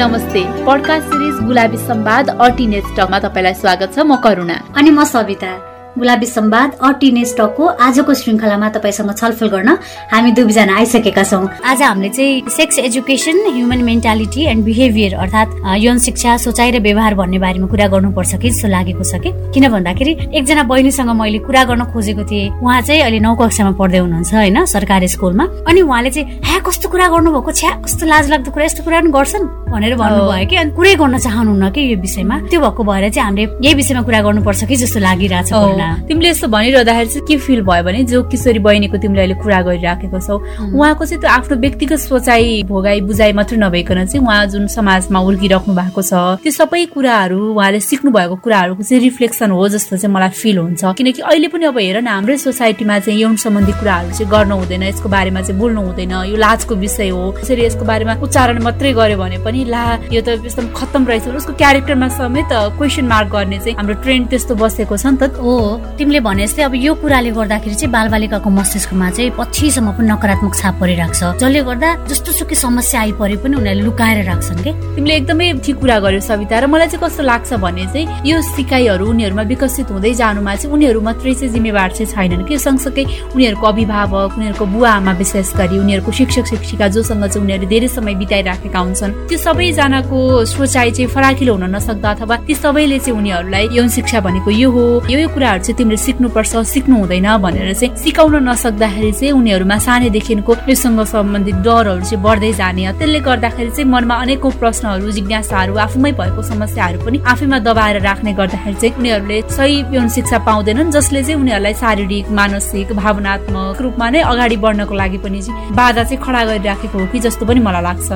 नमस्ते। Podcast series गुलाबी सम्वाद अर्टिनेट टकमा तपाईँलाई स्वागत छ। म करुणा। अनि म सविता। गुलाबी सम्वाद अ टिनेज टकको आजको श्रृङ्खलामा तपाईँसँग छलफल गर्न हामी दुईजना आइसकेका छौँ। आज हामीले चाहिँ sex education human mentality and behaviour अर्थात् यौन शिक्षा सोचाइ र व्यवहार भन्ने बारेमा कुरा गर्नुपर्छ कि जस्तो लागेको छ कि? किन भन्दाखेरि एकजना बहिनीसँग मैले कुरा गर्न खोजेको थिएँ। उहाँ चाहिँ अहिले नौ कक्षामा पढ्दै हुनुहुन्छ होइन सरकारी स्कुलमा। अनि उहाँले चाहिँ ह्या कस्तो कुरा गर्नुभएको? छ्या कस्तो लाज लाग्दो कुरा यस्तो कुरा पनि गर्छन्? भनेर भन्नुभयो कि। अनि कुरै गर्न चाहनुहुन्न कि यो विषयमा? त्यो भएको भएर चाहिँ हामीले यही विषयमा कुरा गर्नुपर्छ कि जस्तो लागिरहेछ तिमीले यस्तो भनिरहँदाखेरि चाहिँ के फिल भयो भने जो किशोरी बहिनीको तिमीले अहिले कुरा गरिराखेको छौ उहाँको चाहिँ त्यो आफ्नो व्यक्तिगत सोचाइ भोगाई बुझाइ मात्रै नभइकन चाहिँ उहाँ जुन समाजमा उर्किराख्नु भएको छ त्यो सबै कुराहरू उहाँले सिक्नु भएको कुराहरूको चाहिँ रिफ्लेक्सन हो जस्तो चाहिँ मलाई फिल हुन्छ। किनकि अहिले पनि अब हेर न हाम्रै सोसाइटीमा चाहिँ यौन सम्बन्धी कुराहरू चाहिँ गर्नु हुँदैन यसको बारेमा चाहिँ बोल्नु हुँदैन यो लाजको विषय हो। त्यसरी यसको बारेमा उच्चारण मात्रै गर्यो भने पनि ला यो त एकदम खत्तम रहेछ। उसको क्यारेक्टरमा समेत क्वेसन मार्क गर्ने चाहिँ हाम्रो ट्रेन्ड त्यस्तो बसेको छ नि त। हो। तिमीले भने जस्तै अब यो कुराले गर्दाखेरि चाहिँ बालबालिकाको मस्तिष्कमा चाहिँ पछिसम्म पनि नकारात्मक छाप परिरहेको छ। जसले गर्दा जस्तो सुकै समस्या आइपरे पनि उनीहरूले लुकाएर राख्छन् कि? तिमीले एकदमै ठिक कुरा गर्यो सविता र मलाई चाहिँ कस्तो लाग्छ भने चाहिँ यो सिकाइहरू उनीहरूमा विकसित हुँदै जानुमा चाहिँ उनीहरू मात्रै चाहिँ जिम्मेवार चाहिँ छैनन् कि? सँगसँगै उनीहरूको अभिभावक उनीहरूको बुवा आमा विशेष गरी उनीहरूको शिक्षक शिक्षिका जोसँग चाहिँ उनीहरू धेरै समय बिताइराखेका हुन्छन्। त्यो सबैजनाको सोचाइ चाहिँ फराकिलो हुन नसक्दा अथवा ती सबैले चाहिँ उनीहरूलाई यौन शिक्षा भनेको यो हो यो यो कुराहरू चाहिँ तिमीले सिक्नुपर्छ सिक्नु हुँदैन भनेर चाहिँ सिकाउन नसक्दाखेरि चाहिँ उनीहरूमा सानैदेखिको योसँग सम्बन्धित डरहरू चाहिँ बढ्दै जाने त्यसले गर्दाखेरि चाहिँ मनमा अनेकौँ प्रश्नहरू जिज्ञासाहरू आफूमै भएको समस्याहरू पनि आफैमा दबाएर राख्ने गर्दाखेरि चाहिँ उनीहरूले सही यौन शिक्षा पाउँदैनन् जसले चाहिँ उनीहरूलाई शारीरिक मानसिक भावनात्मक रूपमा नै अगाडि बढ्नको लागि पनि बाधा चाहिँ खडा गरिराखेको हो कि जस्तो पनि मलाई लाग्छ।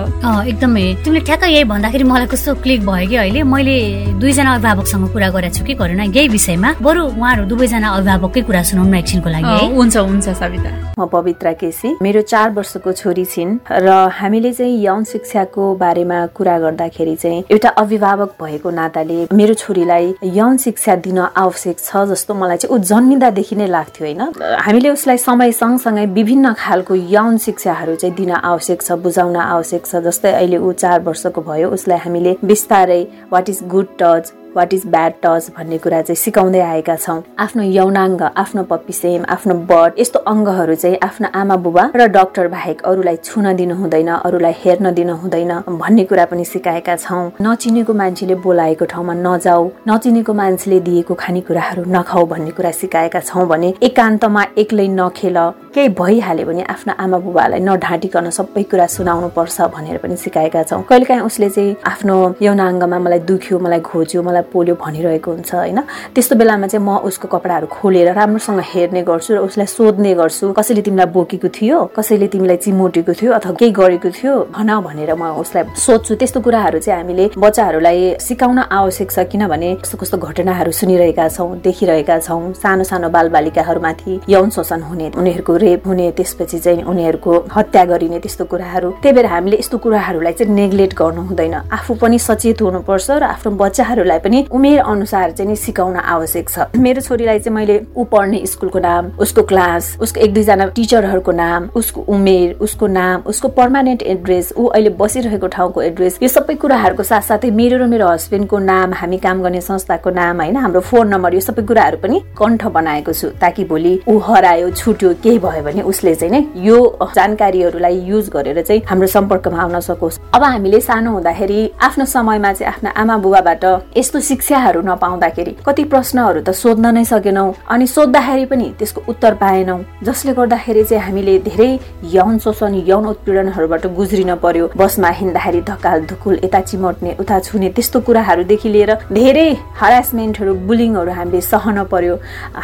एकदमै। तिमीले ठ्याक्क यही भन्दाखेरि मलाई कस्तो क्लिक भयो कि अहिले। मैले दुईजना अभिभावकसँग कुरा गरेको छु कि गरेन यही विषयमा। बरु उहाँहरू दुवैजना अभिभावककै कुरा सुनाउनु न एकछिनको लागि हुन्छ हुन्छ सविता। म पवित्रा केसी। मेरो चार वर्षको छोरी छिन् र हामीले चाहिँ यौन शिक्षाको बारेमा कुरा गर्दाखेरि चाहिँ एउटा अभिभावक भएको नाताले मेरो छोरीलाई यौन शिक्षा दिन आवश्यक छ जस्तो मलाई चाहिँ ऊ जन्मिँदादेखि नै लाग्थ्यो होइन? हामीले उसलाई समय सँगसँगै विभिन्न खालको यौन शिक्षाहरू चाहिँ दिन आवश्यक छ बुझाउन आवश्यक छ। जस्तै अहिले ऊ चार वर्षको भयो उसलाई हामीले बिस्तारै what is good touch what is bad touch भन्ने कुरा चाहिँ सिकाउँदै आएका छौँ। आफ्नो यौनाङ्ग आफ्नो पप्पीसेम आफ्नो बड यस्तो अङ्गहरू चाहिँ आफ्नो आमा बुबा र डक्टर बाहेक अरूलाई छुन दिनु हुँदैन अरूलाई हेर्न दिनु हुँदैन भन्ने कुरा पनि सिकाएका छौँ। नचिनेको मान्छेले बोलाएको ठाउँमा नजाऊ नचिनेको मान्छेले दिएको खानेकुराहरू नखाऊ भन्ने कुरा सिकाएका छौँ भने एकान्तमा एक्लै नखेल केही भइहाल्यो भने आफ्नो आमा बुबालाई नढाँटिकन सबै कुरा सुनाउनु पर्छ भनेर पनि सिकाएका छौँ। कहिलेकाहीँ उसले चाहिँ आफ्नो यौनाङ्गमा मलाई दुख्यो मलाई घोज्यो मलाई पोल्यो भनिरहेको हुन्छ होइन? त्यस्तो बेलामा चाहिँ म उसको कपडाहरू खोलेर राम्रोसँग हेर्ने गर्छु र उसलाई सोध्ने गर्छु कसैले तिमीलाई बोकेको थियो कसैले तिमीलाई चिमोटेको थियो अथवा केही गरेको थियो भन भनेर म उसलाई सोध्छु। त्यस्तो कुराहरू चाहिँ हामीले बच्चाहरूलाई सिकाउन आवश्यक छ किनभने कस्तो कस्तो घटनाहरू सुनिरहेका छौँ देखिरहेका छौँ। सानो सानो बालबालिकाहरूमाथि यौन शोषण हुने उनीहरूको रेप हुने त्यसपछि चाहिँ उनीहरूको हत्या गरिने त्यस्तो कुराहरू। त्यही भएर हामीले यस्तो कुराहरूलाई चाहिँ नेग्लेक्ट गर्नु हुँदैन। आफू पनि सचेत हुनुपर्छ र आफ्नो बच्चाहरूलाई पनि पनि उमेर अनुसार चाहिँ नि सिकाउन आवश्यक छ। मेरो छोरीलाई चाहिँ मैले ऊ पढ्ने स्कुलको नाम उसको क्लास उसको एक दुईजना टिचरहरूको नाम उसको उमेर उसको नाम उसको पर्मानेन्ट एड्रेस ऊ अहिले बसिरहेको ठाउँको एड्रेस यो सबै कुराहरूको साथसाथै मेरो र मेरो हस्बेन्डको नाम हामी काम गर्ने संस्थाको नाम होइन हाम्रो फोन नम्बर यो सबै कुराहरू पनि कण्ठ बनाएको छु ताकि भोलि ऊ हरायो छुट्यो केही भयो भने उसले चाहिँ नै यो जानकारीहरूलाई युज गरेर चाहिँ हाम्रो सम्पर्कमा आउन सकोस्। अब हामीले सानो हुँदाखेरि आफ्नो समयमा चाहिँ आफ्ना आमा बुबाबाट यस्तो शिक्षाहरू नपाउँदाखेरि कति प्रश्नहरू त सोध्न नै सकेनौँ अनि सोद्धाखेरि पनि त्यसको उत्तर पाएनौँ जसले गर्दाखेरि चाहिँ हामीले धेरै यौन शोषण यौन उत्पीडनहरूबाट गुज्रिन पर्यो। बसमा हिँड्दाखेरि धकाल धुकुल यता चिमट्ने उता छुने त्यस्तो कुराहरूदेखि लिएर धेरै हरासमेन्टहरू बुलिङहरू हामीले सहन पर्यो।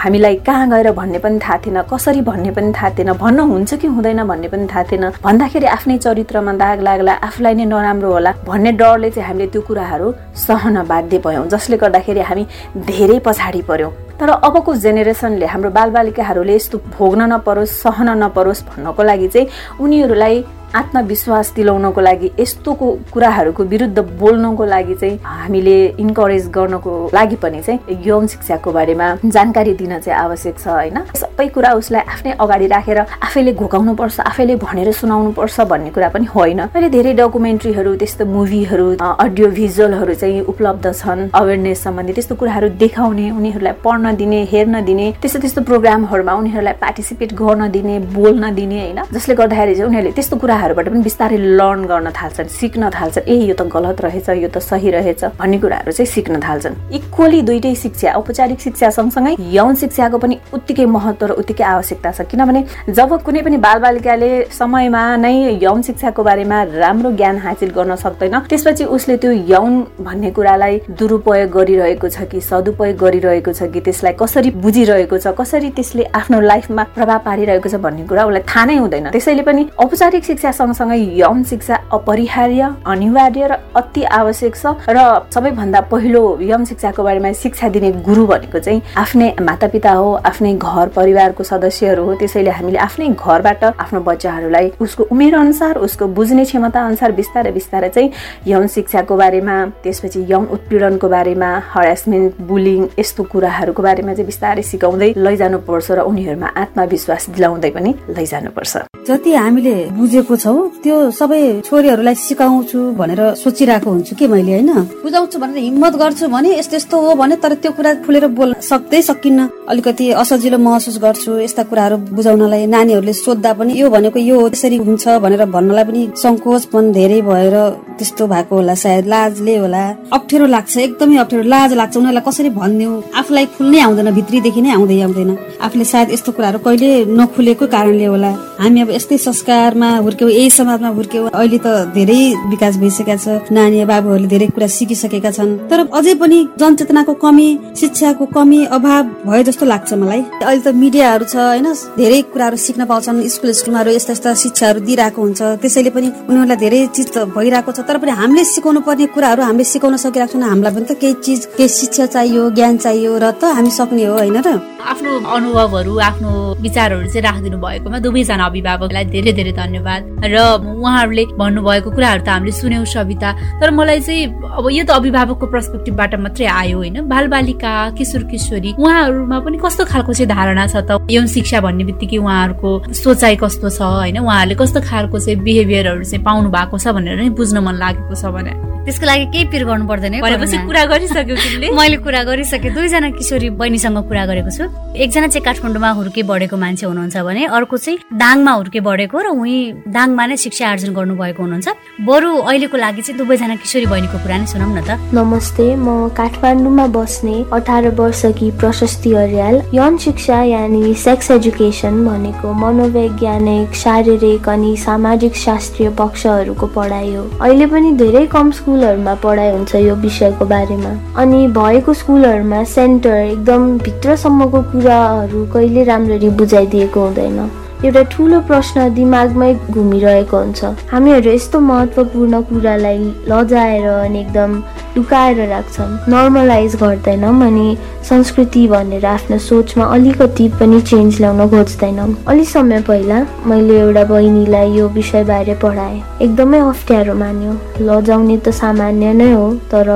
हामीलाई कहाँ गएर भन्ने पनि थाहा थिएन कसरी भन्ने पनि थाहा थिएन भन्न हुन्छ कि हुँदैन भन्ने पनि थाहा थिएन। भन्दाखेरि आफ्नै चरित्रमा दाग लाग्ला आफूलाई नै नराम्रो होला भन्ने डरले चाहिँ हामीले त्यो कुराहरू सहन बाध्य भयौँ। जसले गर्दाखेरि हामी धेरै पछाडि पर्यौँ। तर अबको जेनेरेसनले हाम्रो बालबालिकाहरूले यस्तो भोग्न नपरोस् सहन नपरोस् भन्नको लागि चाहिँ उनीहरूलाई आत्मविश्वास दिलाउनको लागि यस्तोको कुराहरूको विरुद्ध बोल्नको लागि चाहिँ हामीले इन्करेज गर्नको लागि पनि चाहिँ यौन शिक्षाको बारेमा जानकारी दिन चाहिँ आवश्यक छ होइन? सबै कुरा उसलाई आफ्नै अगाडि राखेर आफैले घोकाउनु पर्छ आफैले भनेर सुनाउनु पर्छ भन्ने कुरा पनि होइन। अहिले धेरै डकुमेन्ट्रीहरू त्यस्तो मुभीहरू अडियो भिजुअलहरू चाहिँ उपलब्ध छन्। अवेरनेस सम्बन्धी त्यस्तो कुराहरू देखाउने उनीहरूलाई पढ्न दिने हेर्न दिने त्यस्तो त्यस्तो प्रोग्रामहरूमा उनीहरूलाई पार्टिसिपेट गर्न दिने बोल्न दिने होइन? जसले गर्दाखेरि चाहिँ उनीहरूले त्यस्तो कुराहरूबाट पनि बिस्तारै लर्न गर्न थाल्छन् सिक्न थाल्छन्। ए यो त गलत रहेछ यो त सही रहेछ भन्ने कुराहरू चाहिँ सिक्न थाल्छन्। इक्वली दुइटै शिक्षा औपचारिक शिक्षा सँगसँगै यौन शिक्षाको पनि उत्तिकै महत्व र उत्तिकै आवश्यकता छ। किनभने जब कुनै पनि बालबालिकाले समयमा नै यौन शिक्षाको बारेमा राम्रो ज्ञान हासिल गर्न सक्दैन त्यसपछि उसले त्यो यौन भन्ने कुरालाई दुरुपयोग गरिरहेको छ कि सदुपयोग गरिरहेको छ कि त्यसलाई कसरी बुझिरहेको छ कसरी त्यसले आफ्नो लाइफमा प्रभाव पारिरहेको छ भन्ने कुरा उसलाई थाहा नै हुँदैन। त्यसैले पनि औपचारिक शिक्षा सँगसँगै यौन शिक्षा अपरिहार्य अनिवार्य र अति आवश्यक छ र सबैभन्दा पहिलो यौन शिक्षाको बारेमा शिक्षा दिने गुरु भनेको चाहिँ आफ्नै मातापिता हो आफ्नै घर परिवारको सदस्यहरू हो। त्यसैले हामीले आफ्नै घरबाट आफ्नो बच्चाहरूलाई उसको उमेर अनुसार उसको बुझ्ने क्षमता अनुसार बिस्तारै बिस्तारै चाहिँ यौन शिक्षाको बारेमा त्यसपछि यौन उत्पीडनको बारेमा हरेसमेन्ट बुलिङ यस्तो कुराहरूको बारेमा चाहिँ बिस्तारै सिकाउँदै लैजानुपर्छ र उनीहरूमा आत्मविश्वास दिलाउँदै पनि लैजानुपर्छ। जति हामीले बुझेको छौँ? त्यो सबै छोरीहरूलाई सिकाउँछु भनेर सोचिरहेको हुन्छु कि मैले होइन? बुझाउँछु भनेर हिम्मत गर्छु भने यस्तो यस्तो हो भने तर त्यो कुरा खुलेर बोल्न सक्दै सकिन्न। अलिकति असजिलो महसुस गर्छु यस्ता कुराहरू बुझाउनलाई। नानीहरूले सोद्धा पनि यो भनेको यो त्यसरी हुन्छ भनेर भन्नलाई पनि सङ्कोच पनि धेरै भएर त्यस्तो भएको होला सायद। लाजले होला। अप्ठ्यारो लाग्छ एकदमै अप्ठ्यारो। लाज लाग्छ। उनीहरूलाई कसरी भनिदिउँ आफूलाई खुल्नै आउँदैन भित्रीदेखि नै आउँदै आउँदैन। आफूले सायद यस्तो कुराहरू कहिले नखुलेको कारणले होला। हामी अब यस्तै संस्कारमा हुर्क्यौँ यही समाजमा हुर्क्यौँ। अहिले त धेरै विकास भइसकेका छ नानी बाबुहरूले धेरै कुरा सिकिसकेका छन्। तर अझै पनि जनचेतनाको कमी शिक्षाको कमी अभाव भयो जस्तो लाग्छ मलाई। अहिले त मिडियाहरू छ होइन? धेरै कुराहरू सिक्न पाउँछन् स्कुल स्कुलमाहरू यस्ता यस्ता शिक्षाहरू दिइरहेको हुन्छ। त्यसैले पनि उनीहरूलाई धेरै चिज भइरहेको छ तर पनि हामीले सिकाउनु पर्ने कुराहरू हामीले सिकाउन सकिरहेको छैन। हामीलाई पनि त केही चिज केही शिक्षा चाहियो ज्ञान चाहियो र त हामी सक्ने हो होइन र? आफ्नो अनुभवहरू आफ्नो विचारहरू चाहिँ राखिदिनु भएकोमा दुवैजना अभिभावकलाई धेरै धेरै धन्यवाद। र उहाँहरूले भन्नुभएको कुराहरू त हामीले सुन्यौँ सविता तर मलाई चाहिँ अब यो त अभिभावकको पर्सपेक्टिभबाट मात्रै आयो होइन। बालबालिका किशोर किशोरी उहाँहरूमा पनि कस्तो खालको चाहिँ धारणा छ त? यौन शिक्षा भन्ने बित्तिकै उहाँहरूको सोचाइ कस्तो छ होइन? उहाँहरूले कस्तो खालको चाहिँ बिहेभियरहरू चाहिँ पाउनु भएको छ भनेर नै बुझ्न मन लागेको छ भने त्यसको लागि केही पिर गर्नु पर्दैन कुरा गरिसक्यो मैले कुरा गरिसकेँ। दुईजना किशोरी बहिनीसँग कुरा गरेको छु। एकजना चाहिँ काठमाडौँमा हुर्के बढेको मान्छे हुनुहुन्छ भने अर्को चाहिँ दाङमा हुर्के बढेको र उही दाङमा नै शिक्षा आर्जन गर्नुभएको हुनुहुन्छ। बरु अहिलेको लागि चाहिँ दुवैजना किशोरी बहिनीको कुरा नै सुनौ न त। नमस्ते म काठमाडौँमा बस्ने अठार वर्षकी प्रशस्ति अर्याल यौन शिक्षा यानि सेक्स एजुकेसन भनेको मनोवैज्ञानिक शारीरिक अनि सामाजिक शास्त्रीय पक्षहरूको पढाइ हो। अहिले पनि धेरै कम स्कुलहरूमा पढाइ हुन्छ यो विषयको बारेमा। अनि भएको स्कुलहरूमा सेन्टर एकदम भित्रसम्मको कुराहरू कहिले राम्ररी बुझाइदिएको हुँदैन। एउटा ठुलो प्रश्न दिमागमै घुमिरहेको हुन्छ। हामीहरू यस्तो महत्त्वपूर्ण कुरालाई लजाएर अनि एकदम लुकाएर राख्छौँ नर्मलाइज गर्दैनौँ अनि संस्कृति भनेर आफ्नो सोचमा अलिकति पनि चेन्ज ल्याउन खोज्दैनौँ। अलिक समय पहिला मैले एउटा बहिनीलाई यो विषयबारे पढाएँ। एकदमै अप्ठ्यारो मान्यो। लजाउने त सामान्य नै हो तर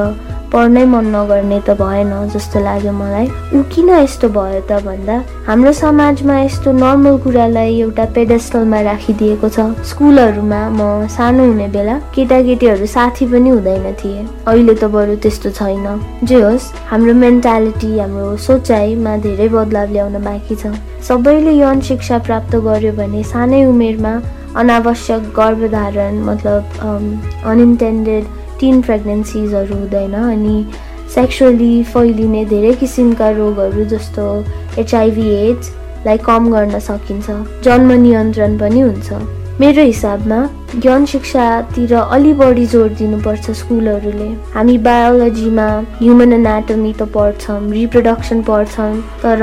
पढ्नै मन नगर्ने त भएन जस्तो लाग्यो मलाई। ऊ किन यस्तो भयो त भन्दा हाम्रो समाजमा यस्तो नर्मल कुरालाई एउटा पेडेस्टलमा राखिदिएको छ। स्कुलहरूमा म सानो हुने बेला केटाकेटीहरू साथी पनि हुँदैन थिए। अहिले त बरु त्यस्तो छैन। जे होस् हाम्रो मेन्टालिटी हाम्रो सोचाइमा धेरै बदलाव ल्याउन बाँकी छ। सबैले यौन शिक्षा प्राप्त गर्यो भने सानै उमेरमा अनावश्यक गर्भधारण मतलब अनइन्टेन्डेड टिन प्रेग्नेन्सिजहरू हुँदैन अनि सेक्सुअली फैलिने धेरै किसिमका रोगहरू जस्तो एचआइभी एड्सलाई कम गर्न सकिन्छ। जन्म नियन्त्रण पनि हुन्छ। मेरो हिसाबमा यौन शिक्षातिर अलि बढी जोड दिनुपर्छ स्कुलहरूले। हामी बायोलोजीमा ह्युमन एनाटोमी त पढ्छौँ रिप्रोडक्सन पढ्छौँ तर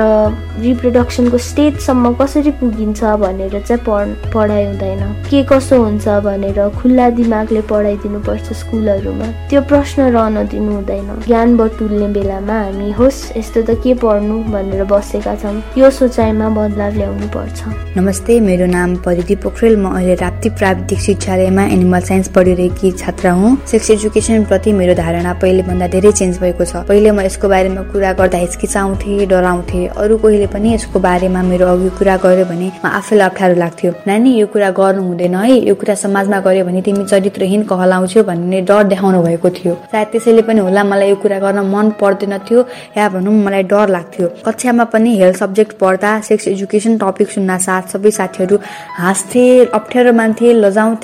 रिप्रोडक्सनको स्टेजसम्म कसरी पुगिन्छ भनेर चाहिँ पढ पढाइ हुँदैन। के कसो हुन्छ भनेर खुल्ला दिमागले पढाइदिनुपर्छ स्कुलहरूमा। त्यो प्रश्न रहन दिनु हुँदैन। ज्ञान बटुल्ने बेलामा हामी होस् यस्तो त के पढ्नु भनेर बसेका छौँ। यो सोचाइमा बदलाव ल्याउनु पर्छ नमस्ते मेरो नाम परिधि पोखरेल। म अहिले राप्ती प्राविधिक विश्वविद्यालयमा एनिमल साइन्स पढिरहेकी छात्रा हुँ। सेक्स एजुकेसन प्रति मेरो धारणा पहिले भन्दा धेरै चेन्ज भएको छ। पहिले म यसको बारेमा कुरा गर्दा हिचकिचाउँथे डराउँथे। अरू कोहीले पनि यसको बारेमा मेरो अघि कुरा गर्यो भने म आफैलाई अप्ठ्यारो लाग्थ्यो। नानी यो कुरा गर्नु हुँदैन है। यो कुरा समाजमा गर्यो भने तिमी चरित्रहीन कहलाउँछौ भन्ने डर देखाउनु भएको थियो। सायद त्यसैले पनि होला मलाई यो कुरा गर्न मन पर्दैन थियो या भनौँ मलाई डर लाग्थ्यो। कक्षामा पनि हेल्थ सब्जेक्ट पढ्दा सेक्स एजुकेसन टपिक सुन्न साथ सबै साथीहरू हाँस्थे अप्ठ्यारो मान्थे लजाउँथे।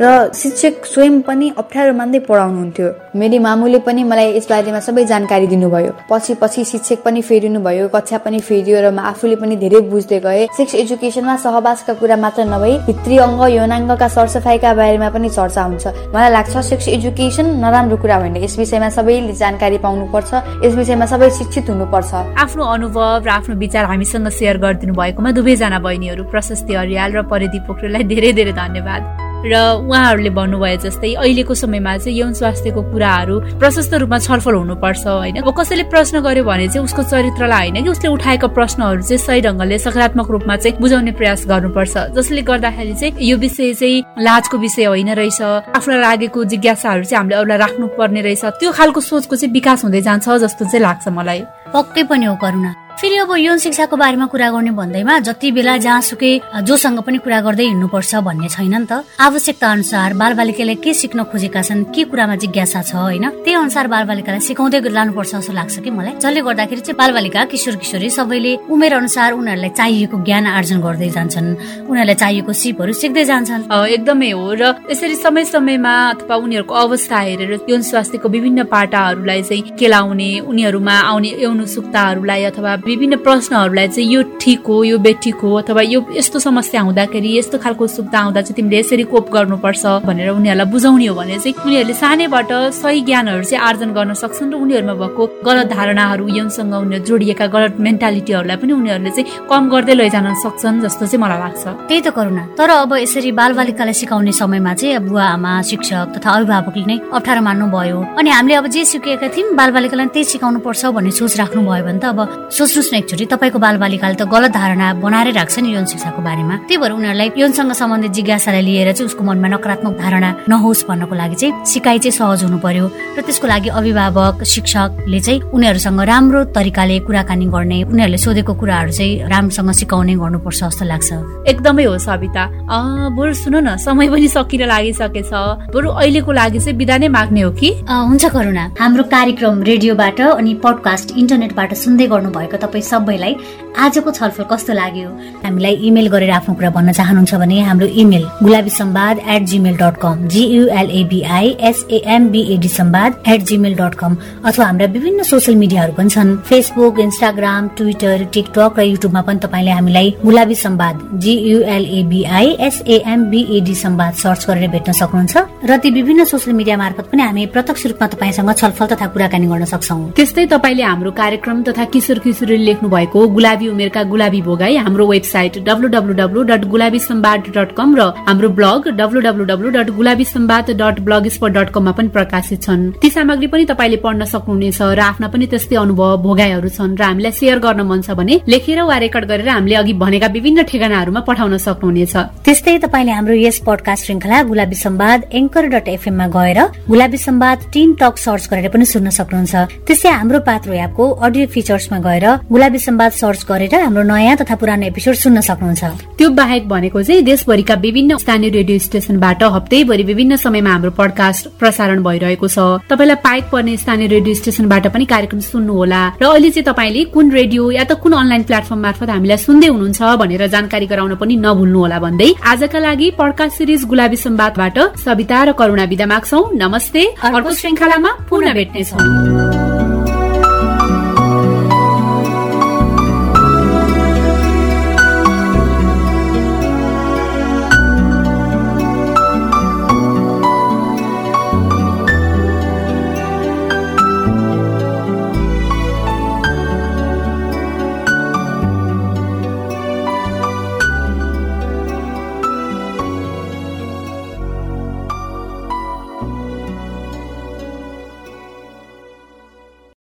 र शिक्षक स्वयं पनि अप्ठ्यारो मान्दै पढाउनुहुन्थ्यो। मेरी मामुले पनि मलाई यस बारेमा सबै जानकारी दिनुभयो। पछि पछि शिक्षक पनि फेरिनु भयो कक्षा पनि फेरियो र म आफूले पनि धेरै बुझ्दै गएँ। सेक्स एजुकेसनमा सहवासका कुरा मात्र नभई भित्री अङ्ग यौनाङ्गका सरसफाइका बारेमा पनि चर्चा हुन्छ। मलाई लाग्छ सेक्स एजुकेसन नराम्रो कुरा होइन यस विषयमा सबैले जानकारी पाउनुपर्छ यस विषयमा सबै शिक्षित हुनुपर्छ। आफ्नो अनुभव र आफ्नो विचार हामीसँग सेयर गरिदिनु भएकोमा दुवैजना बहिनीहरू प्रशस्ति अरियाल र परिदीप पोखरेललाई धेरै धेरै धन्यवाद। र उहाँहरूले भन्नुभयो जस्तै अहिलेको समयमा चाहिँ यौन स्वास्थ्यको कुराहरू प्रशस्त रूपमा छलफल हुनुपर्छ होइन? अब कसैले प्रश्न गर्यो भने चाहिँ उसको चरित्रलाई होइन कि उसले उठाएको प्रश्नहरू चाहिँ सही ढङ्गले सकारात्मक रूपमा चाहिँ बुझाउने प्रयास गर्नुपर्छ। जसले गर्दाखेरि चाहिँ यो विषय चाहिँ लाजको विषय होइन रहेछ। आफूलाई लागेको जिज्ञासाहरू चाहिँ हामीले अरूलाई राख्नु पर्ने रहेछ। त्यो खालको सोचको चाहिँ विकास हुँदै जान्छ जस्तो चाहिँ लाग्छ मलाई। पक्कै पनि हो करुणा। फेरि अब यौन शिक्षाको बारेमा कुरा गर्ने भन्दैमा जति बेला जहाँसुकै जोसँग पनि कुरा गर्दै हिँड्नुपर्छ भन्ने छैन नि त। आवश्यकता अनुसार बालबालिकाले के सिक्न खोजेका छन् के कुरामा जिज्ञासा छ होइन? त्यही अनुसार बालबालिकालाई सिकाउँदै लानुपर्छ जस्तो लाग्छ कि मलाई? जसले गर्दाखेरि चाहिँ बालबालिका किशोर किशोरी सबैले उमेर अनुसार उनीहरूलाई चाहिएको ज्ञान आर्जन गर्दै जान्छन्। उनीहरूलाई चाहिएको सिपहरू सिक्दै जान्छन्। एकदमै हो र यसरी समय समयमा अथवा उनीहरूको अवस्था हेरेर यौन स्वास्थ्यको विभिन्न पाटाहरूलाई चाहिँ केलाउने उनीहरूमा आउने यौन सुक्ताहरूलाई अथवा विभिन्न प्रश्नहरूलाई चाहिँ यो ठिक हो यो बेठिक हो अथवा यो यस्तो समस्या हुँदाखेरि यस्तो खालको सुक्ता आउँदा चाहिँ तिमीले यसरी कोप गर्नुपर्छ भनेर उनीहरूलाई बुझाउने हो भने चाहिँ उनीहरूले सानैबाट सही ज्ञानहरू चाहिँ आर्जन गर्न सक्छन् र उनीहरूमा भएको गलत धारणाहरू यौनसँग उनीहरू जोडिएका गलत मेन्टालिटीहरूलाई पनि उनीहरूले चाहिँ कम गर्दै लैजान सक्छन् जस्तो चाहिँ मलाई लाग्छ। त्यही त करुणा। तर अब यसरी बालबालिकालाई सिकाउने समयमा चाहिँ बुवा आमा शिक्षक तथा अभिभावकले नै अप्ठ्यारो मान्नु भयो अनि हामीले अब जे सिकेका थियौँ बालबालिकालाई त्यही सिकाउनु पर्छ भन्ने सोच राख्नु भयो भने त अब सोच्नुहोस् न एकचोटि तपाईँको बालबालिकाले त गलत धारणा बनाएरै राख्छ नि यौन शिक्षाको बारेमा। त्यही भएर उनीहरूलाई यौनसँग सम्बन्धित जिज्ञासालाई लिएर चाहिँ उसको मनमा नकारात्मक धारणा नहोस् भन्नको लागि चाहिँ सिकाइ चाहिँ सहज हुनु पर्यो र त्यसको लागि अभिभावक शिक्षकले चाहिँ उनीहरूसँग राम्रो तरिकाले कुराकानी गर्ने उनीहरूले सोधेको कुराहरू चाहिँ राम्रोसँग सिकाउने गर्नुपर्छ जस्तो लाग्छ। एकदमै हो सविता। बरु सुन न समय पनि सकिन लागिसकेछ। बरु अहिलेको लागि चाहिँ बिदा नै माग्ने हो कि? हुन्छ करुणा। हाम्रो कार्यक्रम रेडियोबाट अनि पडकास्ट इन्टरनेटबाट सुन्दै गर्नुभएको तपाईँ सबैलाई आजको छलफल कस्तो लाग्यो? हामीलाई इमेल गरेर आफ्नो कुरा भन्न चाहनुहुन्छ भने हाम्रो email Gulabi Samvad at gmail dot com G U L A B I S A M B A D Samvad at gmail dot com अथवा हाम्रा विभिन्न सोसियल मिडियाहरू पनि छन्। फेसबुक इन्स्टाग्राम ट्विटर टिकटक र युट्युबमा पनि तपाईँले हामीलाई गुलाबी सम्वाद जियुएलएबिआई एसएएमबिएडी सम्वाद सर्च गरेर भेट्न सक्नुहुन्छ। र ती विभिन्न सोसियल मिडिया मार्फत पनि हामी प्रत्यक्ष रूपमा तपाईँसँग छलफल तथा कुराकानी गर्न सक्छौ। त्यस्तै तपाईँले हाम्रो कार्यक्रम तथा किशोर किशोरीले लेख्नु भएको गुलाबी उमेरका गुलाबी भोगाई हाम्रो website W dot Gulabi Samvad dot com र हाम्रो blog W dot Gulabi Samvad dot blogspot dot कममा पनि प्रकाशित छन्। ती सामग्री पनि तपाईँले पढ्न सक्नुहुनेछ र आफ्ना पनि त्यस्तै अनुभव भोगाईहरू छन् र हामीलाई सेयर गर्न मन छ भने लेखेर वा रेकर्ड गरेर हामीले अघि भनेका विभिन्न ठेगानाहरूमा पठाउन सक्नुहुनेछ। त्यस्तै तपाईँले हाम्रो यस पडकास्ट श्रृङ्खला गुलाबी सम्वाद एङ्कर डट एफएममा गएर Gulabi Samvad teen talk search गरेर पनि सुन्न सक्नुहुन्छ। त्यस्तै हाम्रो पात्रो एपको अडियो फिचर्समा गएर गुलाबी सम्वाद सर्च गरेर हाम्रो नयाँ तथा पुरानो एपिसोड सुन्न सक्नुहुन्छ। त्यो बाहेक भनेको चाहिँ देशभरिका विभिन्न स्थानीय रेडियो स्टेशनबाट हप्तैभरि विभिन्न समयमा हाम्रो पडकास्ट प्रसारण भइरहेको छ। तपाईँलाई पाइक पर्ने स्थानीय रेडियो स्टेशनबाट पनि कार्यक्रम सुन्नु होला। र अहिले चाहिँ तपाईँले कुन रेडियो या त कुन अनलाइन प्लेटफर्म मार्फत हामीलाई सुन्दै हुनुहुन्छ भनेर जानकारी गराउन पनि नभुल्नु होला भन्दै आजका लागि पडकास्ट सिरिज गुलाबी सम्वादबाट सविता र करुणा विदा माग्छौ। नमस्ते। अर्को श्रृङ्खलामा पुनः भेट्नेछौ।